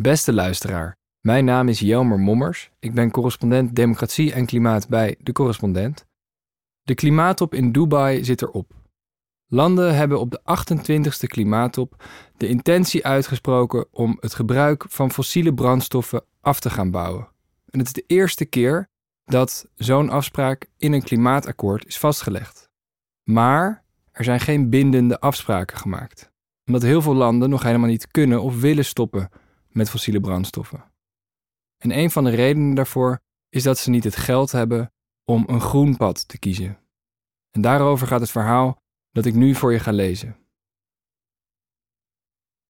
Beste luisteraar, mijn naam is Jelmer Mommers. Ik ben correspondent Democratie en Klimaat bij De Correspondent. De klimaattop in Dubai zit erop. Landen hebben op de 28e klimaattop de intentie uitgesproken om het gebruik van fossiele brandstoffen af te gaan bouwen. En het is de eerste keer dat zo'n afspraak in een klimaatakkoord is vastgelegd. Maar er zijn geen bindende afspraken gemaakt, omdat heel veel landen nog helemaal niet kunnen of willen stoppen met fossiele brandstoffen. En een van de redenen daarvoor is dat ze niet het geld hebben om een groen pad te kiezen. En daarover gaat het verhaal dat ik nu voor je ga lezen.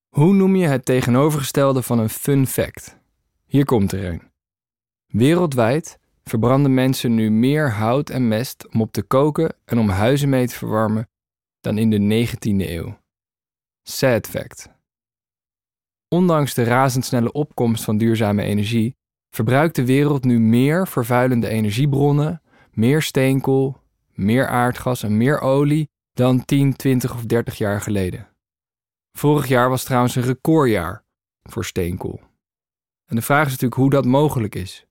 Hoe noem je het tegenovergestelde van een fun fact? Hier komt er een. Wereldwijd verbranden mensen nu meer hout en mest om op te koken en om huizen mee te verwarmen dan in de 19e eeuw. Sad fact. Ondanks de razendsnelle opkomst van duurzame energie verbruikt de wereld nu meer vervuilende energiebronnen, meer steenkool, meer aardgas en meer olie dan 10, 20 of 30 jaar geleden. Vorig jaar was trouwens een recordjaar voor steenkool. En de vraag is natuurlijk hoe dat mogelijk is.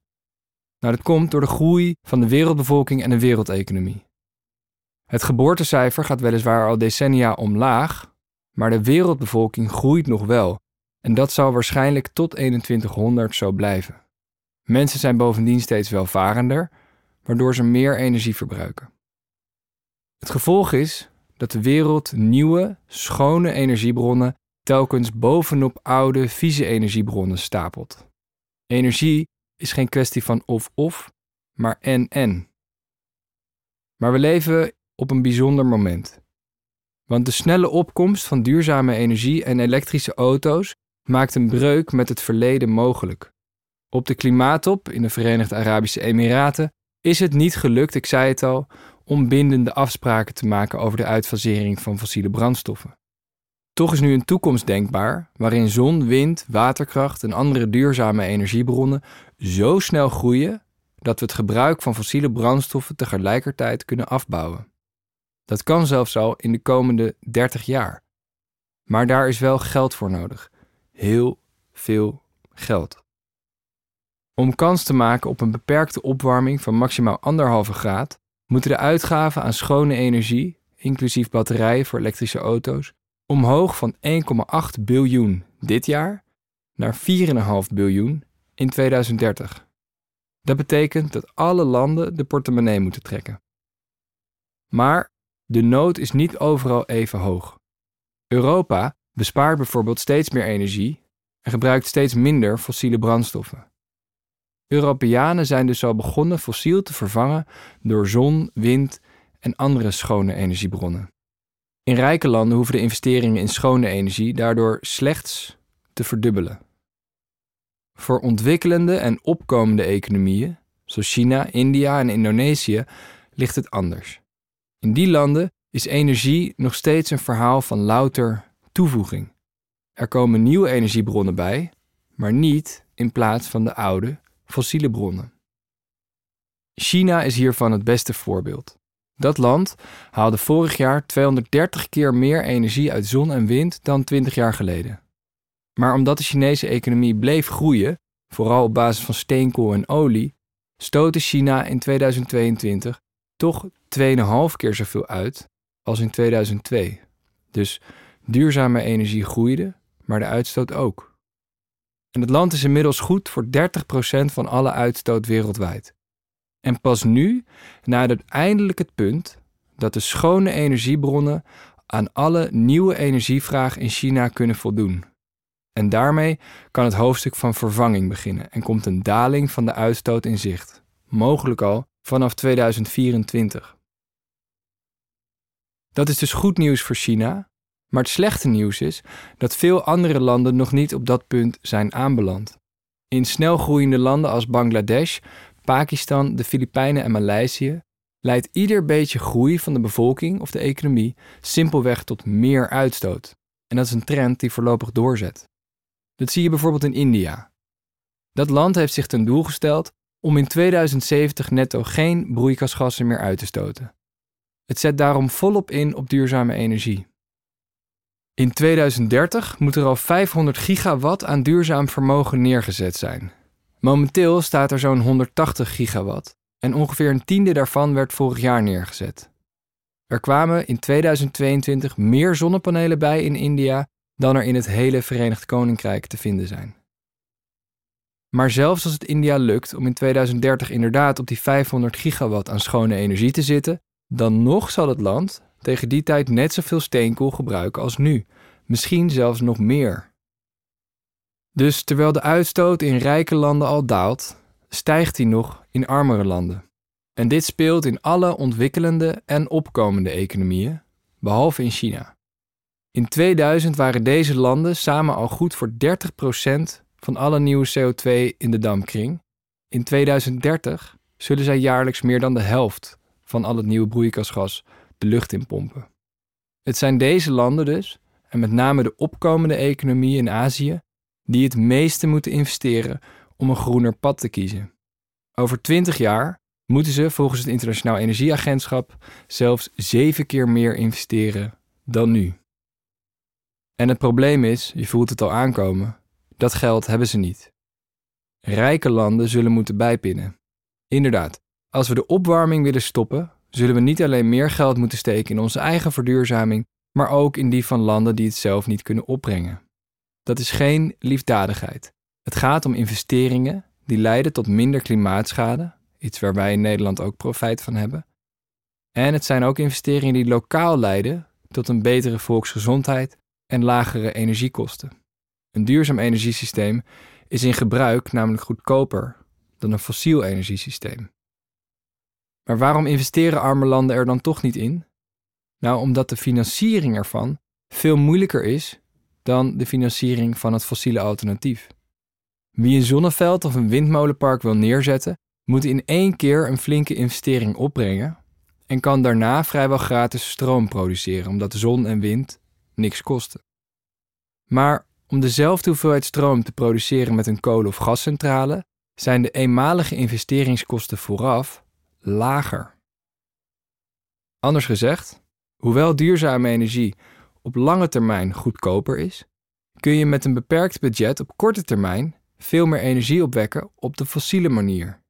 Nou, dat komt door de groei van de wereldbevolking en de wereldeconomie. Het geboortecijfer gaat weliswaar al decennia omlaag, maar de wereldbevolking groeit nog wel en dat zal waarschijnlijk tot 2100 zo blijven. Mensen zijn bovendien steeds welvarender, waardoor ze meer energie verbruiken. Het gevolg is dat de wereld nieuwe, schone energiebronnen telkens bovenop oude, vieze energiebronnen stapelt. Energie is geen kwestie van of-of, maar en-en. Maar we leven op een bijzonder moment. Want de snelle opkomst van duurzame energie en elektrische auto's maakt een breuk met het verleden mogelijk. Op de klimaattop in de Verenigde Arabische Emiraten is het niet gelukt, ik zei het al, om bindende afspraken te maken over de uitfasering van fossiele brandstoffen. Toch is nu een toekomst denkbaar waarin zon, wind, waterkracht en andere duurzame energiebronnen zo snel groeien dat we het gebruik van fossiele brandstoffen tegelijkertijd kunnen afbouwen. Dat kan zelfs al in de komende 30 jaar. Maar daar is wel geld voor nodig. Heel veel geld. Om kans te maken op een beperkte opwarming van maximaal anderhalve graad, moeten de uitgaven aan schone energie, inclusief batterijen voor elektrische auto's, omhoog van 1,8 biljoen dit jaar naar 4,5 biljoen in 2030. Dat betekent dat alle landen de portemonnee moeten trekken. Maar de nood is niet overal even hoog. Europa bespaart bijvoorbeeld steeds meer energie en gebruikt steeds minder fossiele brandstoffen. Europeanen zijn dus al begonnen fossiel te vervangen door zon, wind en andere schone energiebronnen. In rijke landen hoeven de investeringen in schone energie daardoor slechts te verdubbelen. Voor ontwikkelende en opkomende economieën, zoals China, India en Indonesië, ligt het anders. In die landen is energie nog steeds een verhaal van louter toevoeging. Er komen nieuwe energiebronnen bij, maar niet in plaats van de oude fossiele bronnen. China is hiervan het beste voorbeeld. Dat land haalde vorig jaar 230 keer meer energie uit zon en wind dan 20 jaar geleden. Maar omdat de Chinese economie bleef groeien, vooral op basis van steenkool en olie, stootte China in 2022 toch 2,5 keer zoveel uit als in 2002. Dus duurzame energie groeide, maar de uitstoot ook. En het land is inmiddels goed voor 30% van alle uitstoot wereldwijd. En pas nu nadert eindelijk het punt dat de schone energiebronnen aan alle nieuwe energievraag in China kunnen voldoen. En daarmee kan het hoofdstuk van vervanging beginnen en komt een daling van de uitstoot in zicht, mogelijk al vanaf 2024. Dat is dus goed nieuws voor China, maar het slechte nieuws is dat veel andere landen nog niet op dat punt zijn aanbeland. In snel groeiende landen als Bangladesh, Pakistan, de Filipijnen en Maleisië leidt ieder beetje groei van de bevolking of de economie simpelweg tot meer uitstoot. En dat is een trend die voorlopig doorzet. Dat zie je bijvoorbeeld in India. Dat land heeft zich ten doel gesteld om in 2070 netto geen broeikasgassen meer uit te stoten. Het zet daarom volop in op duurzame energie. In 2030 moet er al 500 gigawatt aan duurzaam vermogen neergezet zijn. Momenteel staat er zo'n 180 gigawatt en ongeveer een tiende daarvan werd vorig jaar neergezet. Er kwamen in 2022 meer zonnepanelen bij in India dan er in het hele Verenigd Koninkrijk te vinden zijn. Maar zelfs als het India lukt om in 2030 inderdaad op die 500 gigawatt aan schone energie te zitten, dan nog zal het land tegen die tijd net zoveel steenkool gebruiken als nu, misschien zelfs nog meer. Dus terwijl de uitstoot in rijke landen al daalt, stijgt die nog in armere landen. En dit speelt in alle ontwikkelende en opkomende economieën, behalve in China. In 2000 waren deze landen samen al goed voor 30% van alle nieuwe CO2 in de dampkring. In 2030 zullen zij jaarlijks meer dan de helft van al het nieuwe broeikasgas de lucht in pompen. Het zijn deze landen dus, en met name de opkomende economieën in Azië, die het meeste moeten investeren om een groener pad te kiezen. Over 20 jaar moeten ze volgens het Internationaal Energieagentschap zelfs zeven keer meer investeren dan nu. En het probleem is, je voelt het al aankomen, dat geld hebben ze niet. Rijke landen zullen moeten bijpinnen. Inderdaad, als we de opwarming willen stoppen, zullen we niet alleen meer geld moeten steken in onze eigen verduurzaming, maar ook in die van landen die het zelf niet kunnen opbrengen. Dat is geen liefdadigheid. Het gaat om investeringen die leiden tot minder klimaatschade, iets waar wij in Nederland ook profijt van hebben. En het zijn ook investeringen die lokaal leiden tot een betere volksgezondheid en lagere energiekosten. Een duurzaam energiesysteem is in gebruik namelijk goedkoper dan een fossiel energiesysteem. Maar waarom investeren arme landen er dan toch niet in? Nou, omdat de financiering ervan veel moeilijker is dan de financiering van het fossiele alternatief. Wie een zonneveld of een windmolenpark wil neerzetten, moet in één keer een flinke investering opbrengen en kan daarna vrijwel gratis stroom produceren, omdat zon en wind niks kosten. Maar om dezelfde hoeveelheid stroom te produceren met een kolen- of gascentrale, zijn de eenmalige investeringskosten vooraf lager. Anders gezegd, hoewel duurzame energie op lange termijn goedkoper is, kun je met een beperkt budget op korte termijn veel meer energie opwekken op de fossiele manier.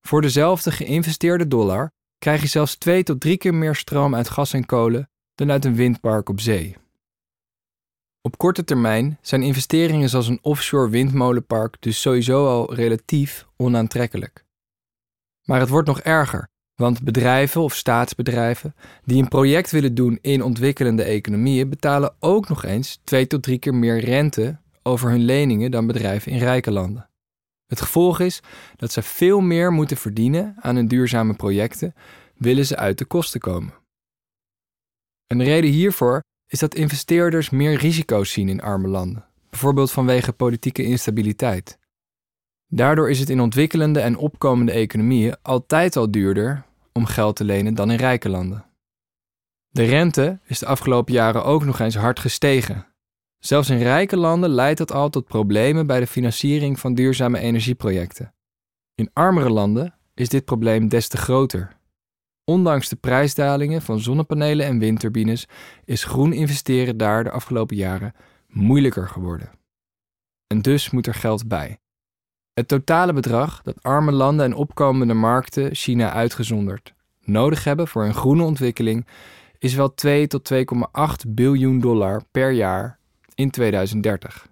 Voor dezelfde geïnvesteerde dollar krijg je zelfs twee tot drie keer meer stroom uit gas en kolen dan uit een windpark op zee. Op korte termijn zijn investeringen zoals een offshore windmolenpark dus sowieso al relatief onaantrekkelijk. Maar het wordt nog erger, want bedrijven of staatsbedrijven die een project willen doen in ontwikkelende economieën betalen ook nog eens twee tot drie keer meer rente over hun leningen dan bedrijven in rijke landen. Het gevolg is dat ze veel meer moeten verdienen aan hun duurzame projecten, willen ze uit de kosten komen. Een reden hiervoor is dat investeerders meer risico's zien in arme landen, bijvoorbeeld vanwege politieke instabiliteit. Daardoor is het in ontwikkelende en opkomende economieën altijd al duurder om geld te lenen dan in rijke landen. De rente is de afgelopen jaren ook nog eens hard gestegen. Zelfs in rijke landen leidt dat al tot problemen bij de financiering van duurzame energieprojecten. In armere landen is dit probleem des te groter. Ondanks de prijsdalingen van zonnepanelen en windturbines is groen investeren daar de afgelopen jaren moeilijker geworden. En dus moet er geld bij. Het totale bedrag dat arme landen en opkomende markten, China uitgezonderd, nodig hebben voor een groene ontwikkeling is wel 2 tot 2,8 biljoen dollar per jaar in 2030.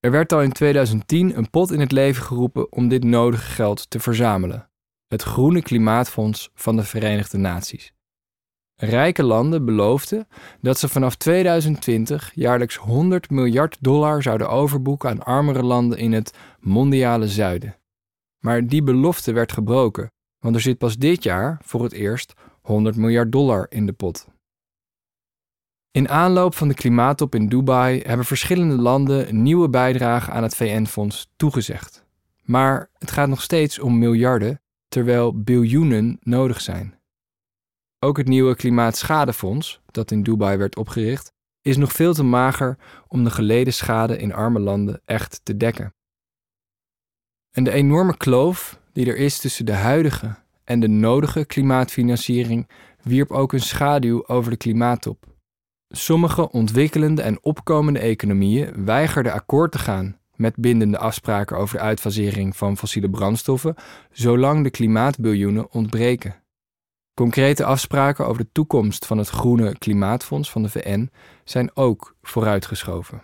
Er werd al in 2010 een pot in het leven geroepen om dit nodige geld te verzamelen het Groene Klimaatfonds van de Verenigde Naties. Rijke landen beloofden dat ze vanaf 2020 jaarlijks 100 miljard dollar zouden overboeken aan armere landen in het mondiale zuiden. Maar die belofte werd gebroken, want er zit pas dit jaar voor het eerst 100 miljard dollar in de pot. In aanloop van de klimaattop in Dubai hebben verschillende landen nieuwe bijdrage aan het VN-fonds toegezegd. Maar het gaat nog steeds om miljarden terwijl biljoenen nodig zijn. Ook het nieuwe Klimaatschadefonds, dat in Dubai werd opgericht, is nog veel te mager om de geleden schade in arme landen echt te dekken. En de enorme kloof die er is tussen de huidige en de nodige klimaatfinanciering wierp ook een schaduw over de klimaattop. Sommige ontwikkelende en opkomende economieën weigerden akkoord te gaan met bindende afspraken over de uitfasering van fossiele brandstoffen, zolang de klimaatbiljoenen ontbreken. Concrete afspraken over de toekomst van het Groene Klimaatfonds van de VN zijn ook vooruitgeschoven.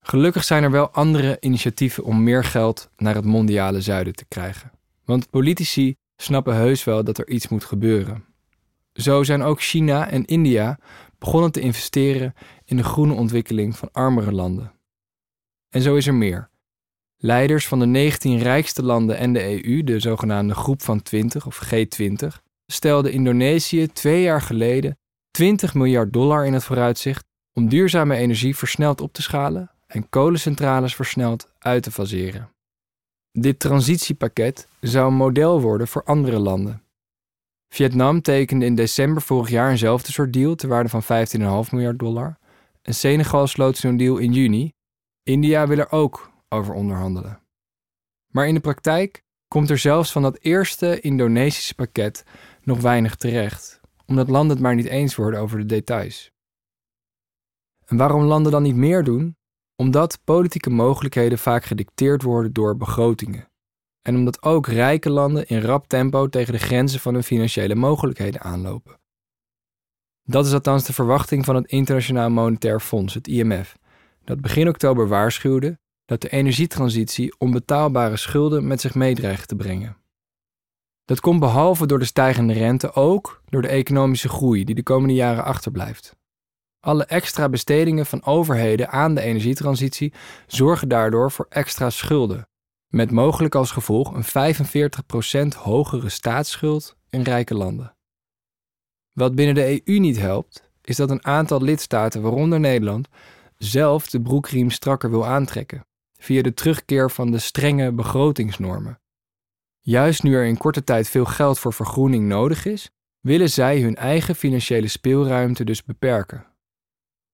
Gelukkig zijn er wel andere initiatieven om meer geld naar het mondiale zuiden te krijgen. Want politici snappen heus wel dat er iets moet gebeuren. Zo zijn ook China en India begonnen te investeren in de groene ontwikkeling van armere landen. En zo is er meer. Leiders van de 19 rijkste landen en de EU, de zogenaamde Groep van 20 of G20, stelden Indonesië twee jaar geleden 20 miljard dollar in het vooruitzicht om duurzame energie versneld op te schalen en kolencentrales versneld uit te faseren. Dit transitiepakket zou een model worden voor andere landen. Vietnam tekende in december vorig jaar eenzelfde soort deal ter waarde van 15,5 miljard dollar. En Senegal sloot zo'n deal in juni. India wil er ook over onderhandelen. Maar in de praktijk komt er zelfs van dat eerste Indonesische pakket nog weinig terecht, omdat landen het maar niet eens worden over de details. En waarom landen dan niet meer doen? Omdat politieke mogelijkheden vaak gedicteerd worden door begrotingen. En omdat ook rijke landen in rap tempo tegen de grenzen van hun financiële mogelijkheden aanlopen. Dat is althans de verwachting van het Internationaal Monetair Fonds, het IMF, dat begin oktober waarschuwde dat de energietransitie onbetaalbare schulden met zich meedreigt te brengen. Dat komt behalve door de stijgende rente ook door de economische groei die de komende jaren achterblijft. Alle extra bestedingen van overheden aan de energietransitie zorgen daardoor voor extra schulden, met mogelijk als gevolg een 45% hogere staatsschuld in rijke landen. Wat binnen de EU niet helpt, is dat een aantal lidstaten, waaronder Nederland, zelf de broekriem strakker wil aantrekken, via de terugkeer van de strenge begrotingsnormen. Juist nu er in korte tijd veel geld voor vergroening nodig is, willen zij hun eigen financiële speelruimte dus beperken.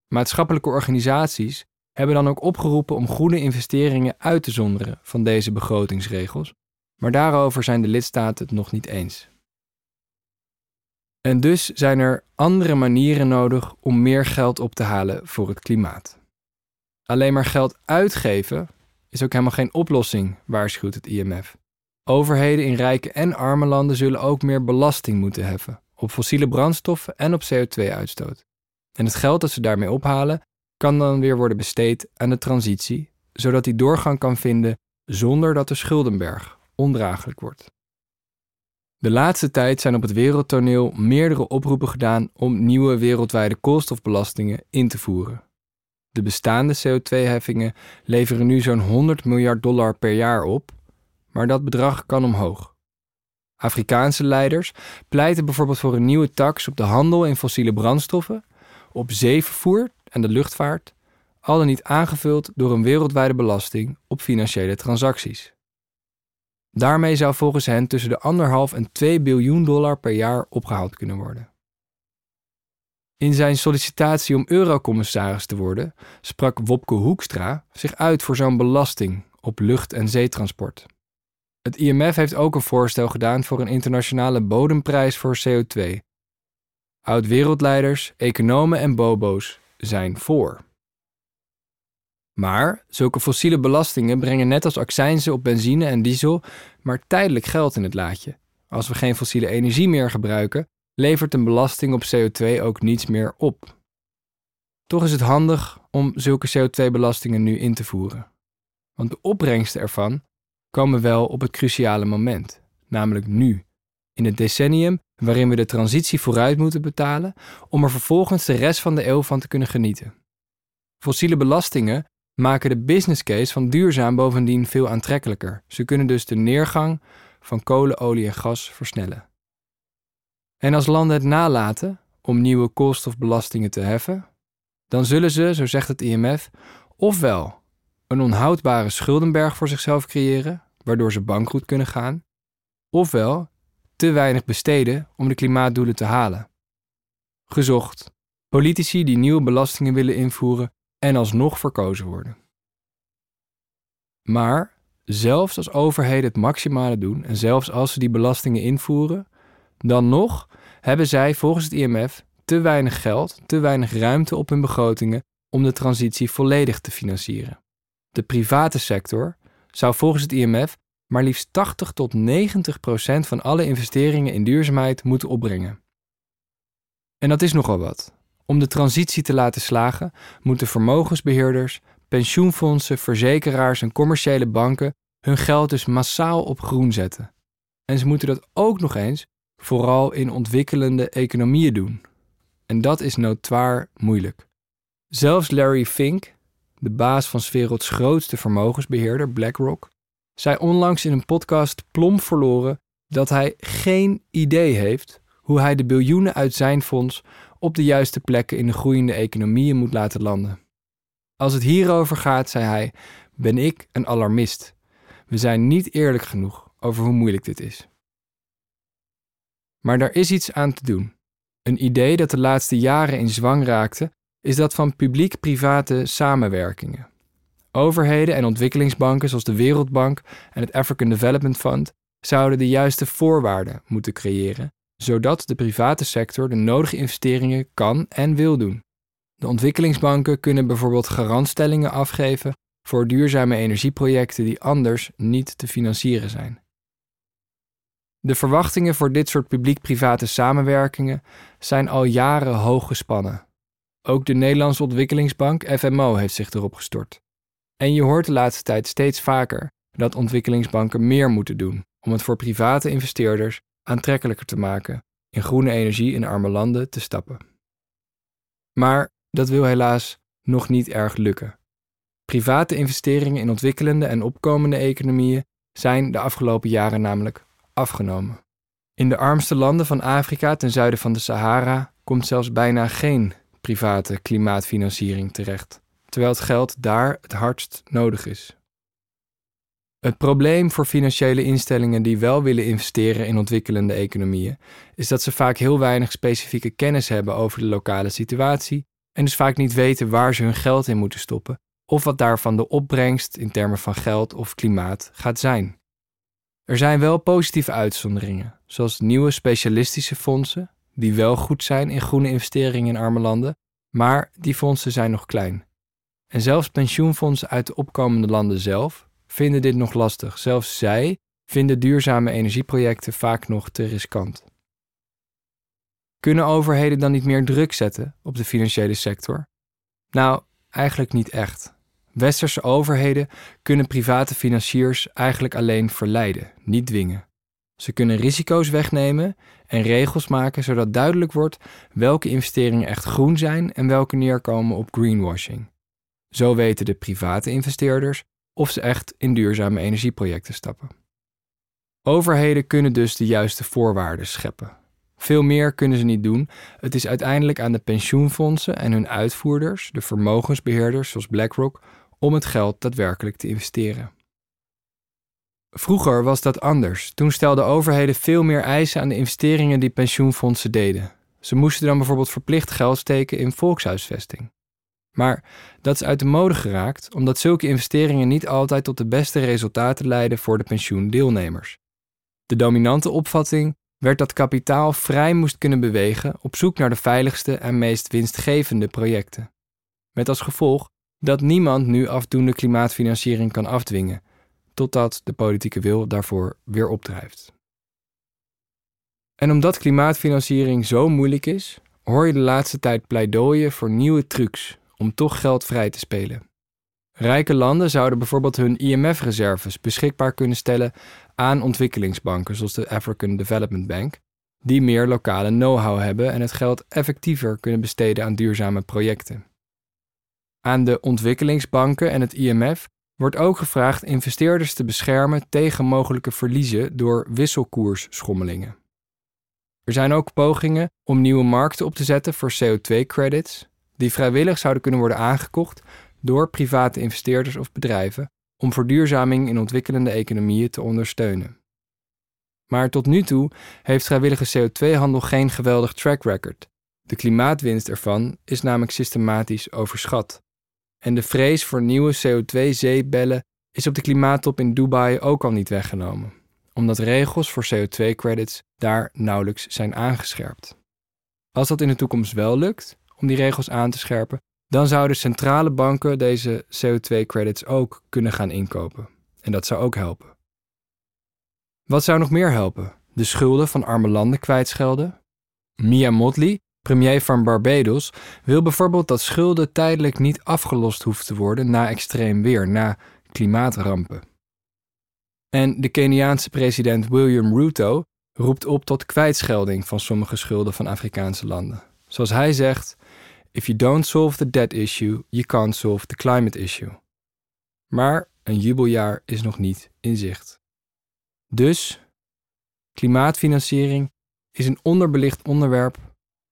Maatschappelijke organisaties hebben dan ook opgeroepen om groene investeringen uit te zonderen van deze begrotingsregels, maar daarover zijn de lidstaten het nog niet eens. En dus zijn er andere manieren nodig om meer geld op te halen voor het klimaat. Alleen maar geld uitgeven is ook helemaal geen oplossing, waarschuwt het IMF. Overheden in rijke en arme landen zullen ook meer belasting moeten heffen op fossiele brandstoffen en op CO2-uitstoot. En het geld dat ze daarmee ophalen kan dan weer worden besteed aan de transitie, zodat die doorgang kan vinden zonder dat de schuldenberg ondraaglijk wordt. De laatste tijd zijn op het wereldtoneel meerdere oproepen gedaan om nieuwe wereldwijde koolstofbelastingen in te voeren. De bestaande CO2-heffingen leveren nu zo'n 100 miljard dollar per jaar op, maar dat bedrag kan omhoog. Afrikaanse leiders pleiten bijvoorbeeld voor een nieuwe tax op de handel in fossiele brandstoffen, op zeevervoer en de luchtvaart, al dan niet aangevuld door een wereldwijde belasting op financiële transacties. Daarmee zou volgens hen tussen de 1,5 en 2 biljoen dollar per jaar opgehaald kunnen worden. In zijn sollicitatie om eurocommissaris te worden, sprak Wopke Hoekstra zich uit voor zo'n belasting op lucht- en zeetransport. Het IMF heeft ook een voorstel gedaan voor een internationale bodemprijs voor CO2. Oud-wereldleiders, economen en bobo's zijn voor. Maar zulke fossiele belastingen brengen net als accijnzen op benzine en diesel maar tijdelijk geld in het laadje. Als we geen fossiele energie meer gebruiken, levert een belasting op CO2 ook niets meer op. Toch is het handig om zulke CO2-belastingen nu in te voeren. Want de opbrengsten ervan komen wel op het cruciale moment, namelijk nu, in het decennium waarin we de transitie vooruit moeten betalen om er vervolgens de rest van de eeuw van te kunnen genieten. Fossiele belastingen maken de business case van duurzaam bovendien veel aantrekkelijker. Ze kunnen dus de neergang van kolen, olie en gas versnellen. En als landen het nalaten om nieuwe koolstofbelastingen te heffen, dan zullen ze, zo zegt het IMF, ofwel een onhoudbare schuldenberg voor zichzelf creëren, waardoor ze bankroet kunnen gaan, ofwel te weinig besteden om de klimaatdoelen te halen. Gezocht. Politici die nieuwe belastingen willen invoeren en alsnog verkozen worden. Maar zelfs als overheden het maximale doen en zelfs als ze die belastingen invoeren, dan nog hebben zij volgens het IMF te weinig geld, te weinig ruimte op hun begrotingen om de transitie volledig te financieren. De private sector zou volgens het IMF maar liefst 80 tot 90 procent van alle investeringen in duurzaamheid moeten opbrengen. En dat is nogal wat. Om de transitie te laten slagen, moeten vermogensbeheerders, pensioenfondsen, verzekeraars en commerciële banken hun geld dus massaal op groen zetten. En ze moeten dat ook nog eens vooral in ontwikkelende economieën doen. En dat is notoir moeilijk. Zelfs Larry Fink, de baas van 's werelds grootste vermogensbeheerder BlackRock, zei onlangs in een podcast plomp verloren dat hij geen idee heeft hoe hij de biljoenen uit zijn fonds op de juiste plekken in de groeiende economieën moet laten landen. Als het hierover gaat, zei hij, ben ik een alarmist. We zijn niet eerlijk genoeg over hoe moeilijk dit is. Maar daar is iets aan te doen. Een idee dat de laatste jaren in zwang raakte, is dat van publiek-private samenwerkingen. Overheden en ontwikkelingsbanken zoals de Wereldbank en het African Development Fund zouden de juiste voorwaarden moeten creëren, zodat de private sector de nodige investeringen kan en wil doen. De ontwikkelingsbanken kunnen bijvoorbeeld garantstellingen afgeven voor duurzame energieprojecten die anders niet te financieren zijn. De verwachtingen voor dit soort publiek-private samenwerkingen zijn al jaren hoog gespannen. Ook de Nederlandse Ontwikkelingsbank, FMO, heeft zich erop gestort. En je hoort de laatste tijd steeds vaker dat ontwikkelingsbanken meer moeten doen om het voor private investeerders aantrekkelijker te maken in groene energie in arme landen te stappen. Maar dat wil helaas nog niet erg lukken. Private investeringen in ontwikkelende en opkomende economieën zijn de afgelopen jaren namelijk afgenomen. In de armste landen van Afrika ten zuiden van de Sahara komt zelfs bijna geen private klimaatfinanciering terecht, terwijl het geld daar het hardst nodig is. Het probleem voor financiële instellingen die wel willen investeren in ontwikkelende economieën is dat ze vaak heel weinig specifieke kennis hebben over de lokale situatie en dus vaak niet weten waar ze hun geld in moeten stoppen of wat daarvan de opbrengst in termen van geld of klimaat gaat zijn. Er zijn wel positieve uitzonderingen, zoals nieuwe specialistische fondsen, die wel goed zijn in groene investeringen in arme landen, maar die fondsen zijn nog klein. En zelfs pensioenfondsen uit de opkomende landen zelf vinden dit nog lastig. Zelfs zij vinden duurzame energieprojecten vaak nog te riskant. Kunnen overheden dan niet meer druk zetten op de financiële sector? Nou, eigenlijk niet echt. Westerse overheden kunnen private financiers eigenlijk alleen verleiden, niet dwingen. Ze kunnen risico's wegnemen en regels maken zodat duidelijk wordt welke investeringen echt groen zijn en welke neerkomen op greenwashing. Zo weten de private investeerders of ze echt in duurzame energieprojecten stappen. Overheden kunnen dus de juiste voorwaarden scheppen. Veel meer kunnen ze niet doen. Het is uiteindelijk aan de pensioenfondsen en hun uitvoerders, de vermogensbeheerders zoals BlackRock, om het geld daadwerkelijk te investeren. Vroeger was dat anders. Toen stelden overheden veel meer eisen aan de investeringen die pensioenfondsen deden. Ze moesten dan bijvoorbeeld verplicht geld steken in volkshuisvesting. Maar dat is uit de mode geraakt omdat zulke investeringen niet altijd tot de beste resultaten leiden voor de pensioendeelnemers. De dominante opvatting werd dat kapitaal vrij moest kunnen bewegen op zoek naar de veiligste en meest winstgevende projecten. Met als gevolg dat niemand nu afdoende klimaatfinanciering kan afdwingen, totdat de politieke wil daarvoor weer opdrijft. En omdat klimaatfinanciering zo moeilijk is, hoor je de laatste tijd pleidooien voor nieuwe trucs om toch geld vrij te spelen. Rijke landen zouden bijvoorbeeld hun IMF-reserves beschikbaar kunnen stellen aan ontwikkelingsbanken zoals de African Development Bank, die meer lokale know-how hebben en het geld effectiever kunnen besteden aan duurzame projecten. Aan de ontwikkelingsbanken en het IMF wordt ook gevraagd investeerders te beschermen tegen mogelijke verliezen door wisselkoersschommelingen. Er zijn ook pogingen om nieuwe markten op te zetten voor CO2-credits, die vrijwillig zouden kunnen worden aangekocht door private investeerders of bedrijven om verduurzaming in ontwikkelende economieën te ondersteunen. Maar tot nu toe heeft vrijwillige CO2-handel geen geweldig track record. De klimaatwinst ervan is namelijk systematisch overschat. En de vrees voor nieuwe CO2-zeebellen is op de klimaattop in Dubai ook al niet weggenomen, omdat regels voor CO2-credits daar nauwelijks zijn aangescherpt. Als dat in de toekomst wel lukt om die regels aan te scherpen, dan zouden centrale banken deze CO2-credits ook kunnen gaan inkopen. En dat zou ook helpen. Wat zou nog meer helpen? De schulden van arme landen kwijtschelden? Mia Motley, premier van Barbados, wil bijvoorbeeld dat schulden tijdelijk niet afgelost hoeven te worden na extreem weer, na klimaatrampen. En de Keniaanse president William Ruto roept op tot kwijtschelding van sommige schulden van Afrikaanse landen. Zoals hij zegt: If you don't solve the debt issue, you can't solve the climate issue. Maar een jubeljaar is nog niet in zicht. Dus klimaatfinanciering is een onderbelicht onderwerp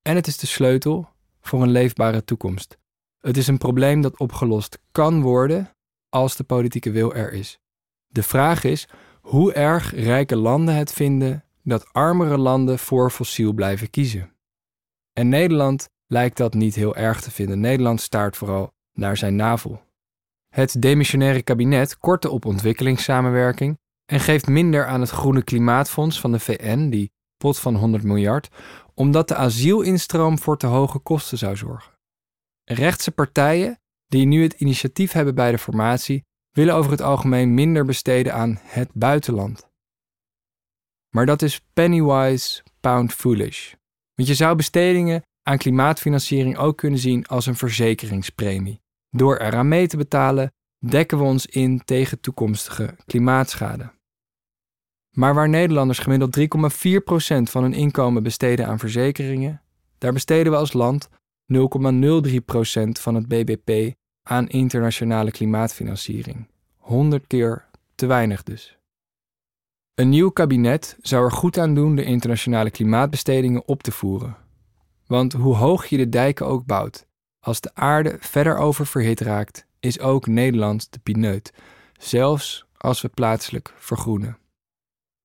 en het is de sleutel voor een leefbare toekomst. Het is een probleem dat opgelost kan worden als de politieke wil er is. De vraag is hoe erg rijke landen het vinden dat armere landen voor fossiel blijven kiezen. En Nederland lijkt dat niet heel erg te vinden. Nederland staart vooral naar zijn navel. Het demissionaire kabinet kortte op ontwikkelingssamenwerking en geeft minder aan het Groene Klimaatfonds van de VN, die pot van 100 miljard, omdat de asielinstroom voor te hoge kosten zou zorgen. Rechtse partijen, die nu het initiatief hebben bij de formatie, willen over het algemeen minder besteden aan het buitenland. Maar dat is pennywise, pound foolish. Want je zou bestedingen aan klimaatfinanciering ook kunnen zien als een verzekeringspremie. Door eraan mee te betalen, dekken we ons in tegen toekomstige klimaatschade. Maar waar Nederlanders gemiddeld 3,4% van hun inkomen besteden aan verzekeringen, daar besteden we als land 0,03% van het BBP aan internationale klimaatfinanciering. 100 keer te weinig dus. Een nieuw kabinet zou er goed aan doen de internationale klimaatbestedingen op te voeren. Want hoe hoog je de dijken ook bouwt, als de aarde verder oververhit raakt, is ook Nederland de pineut, zelfs als we plaatselijk vergroenen.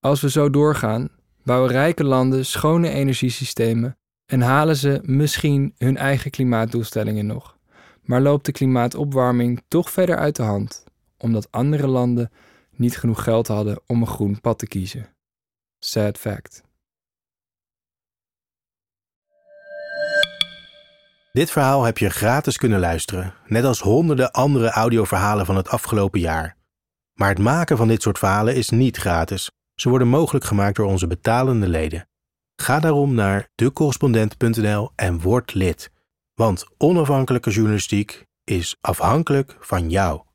Als we zo doorgaan, bouwen rijke landen schone energiesystemen en halen ze misschien hun eigen klimaatdoelstellingen nog. Maar loopt de klimaatopwarming toch verder uit de hand, omdat andere landen niet genoeg geld hadden om een groen pad te kiezen. Sad fact. Dit verhaal heb je gratis kunnen luisteren, net als honderden andere audioverhalen van het afgelopen jaar. Maar het maken van dit soort verhalen is niet gratis. Ze worden mogelijk gemaakt door onze betalende leden. Ga daarom naar decorrespondent.nl en word lid. Want onafhankelijke journalistiek is afhankelijk van jou.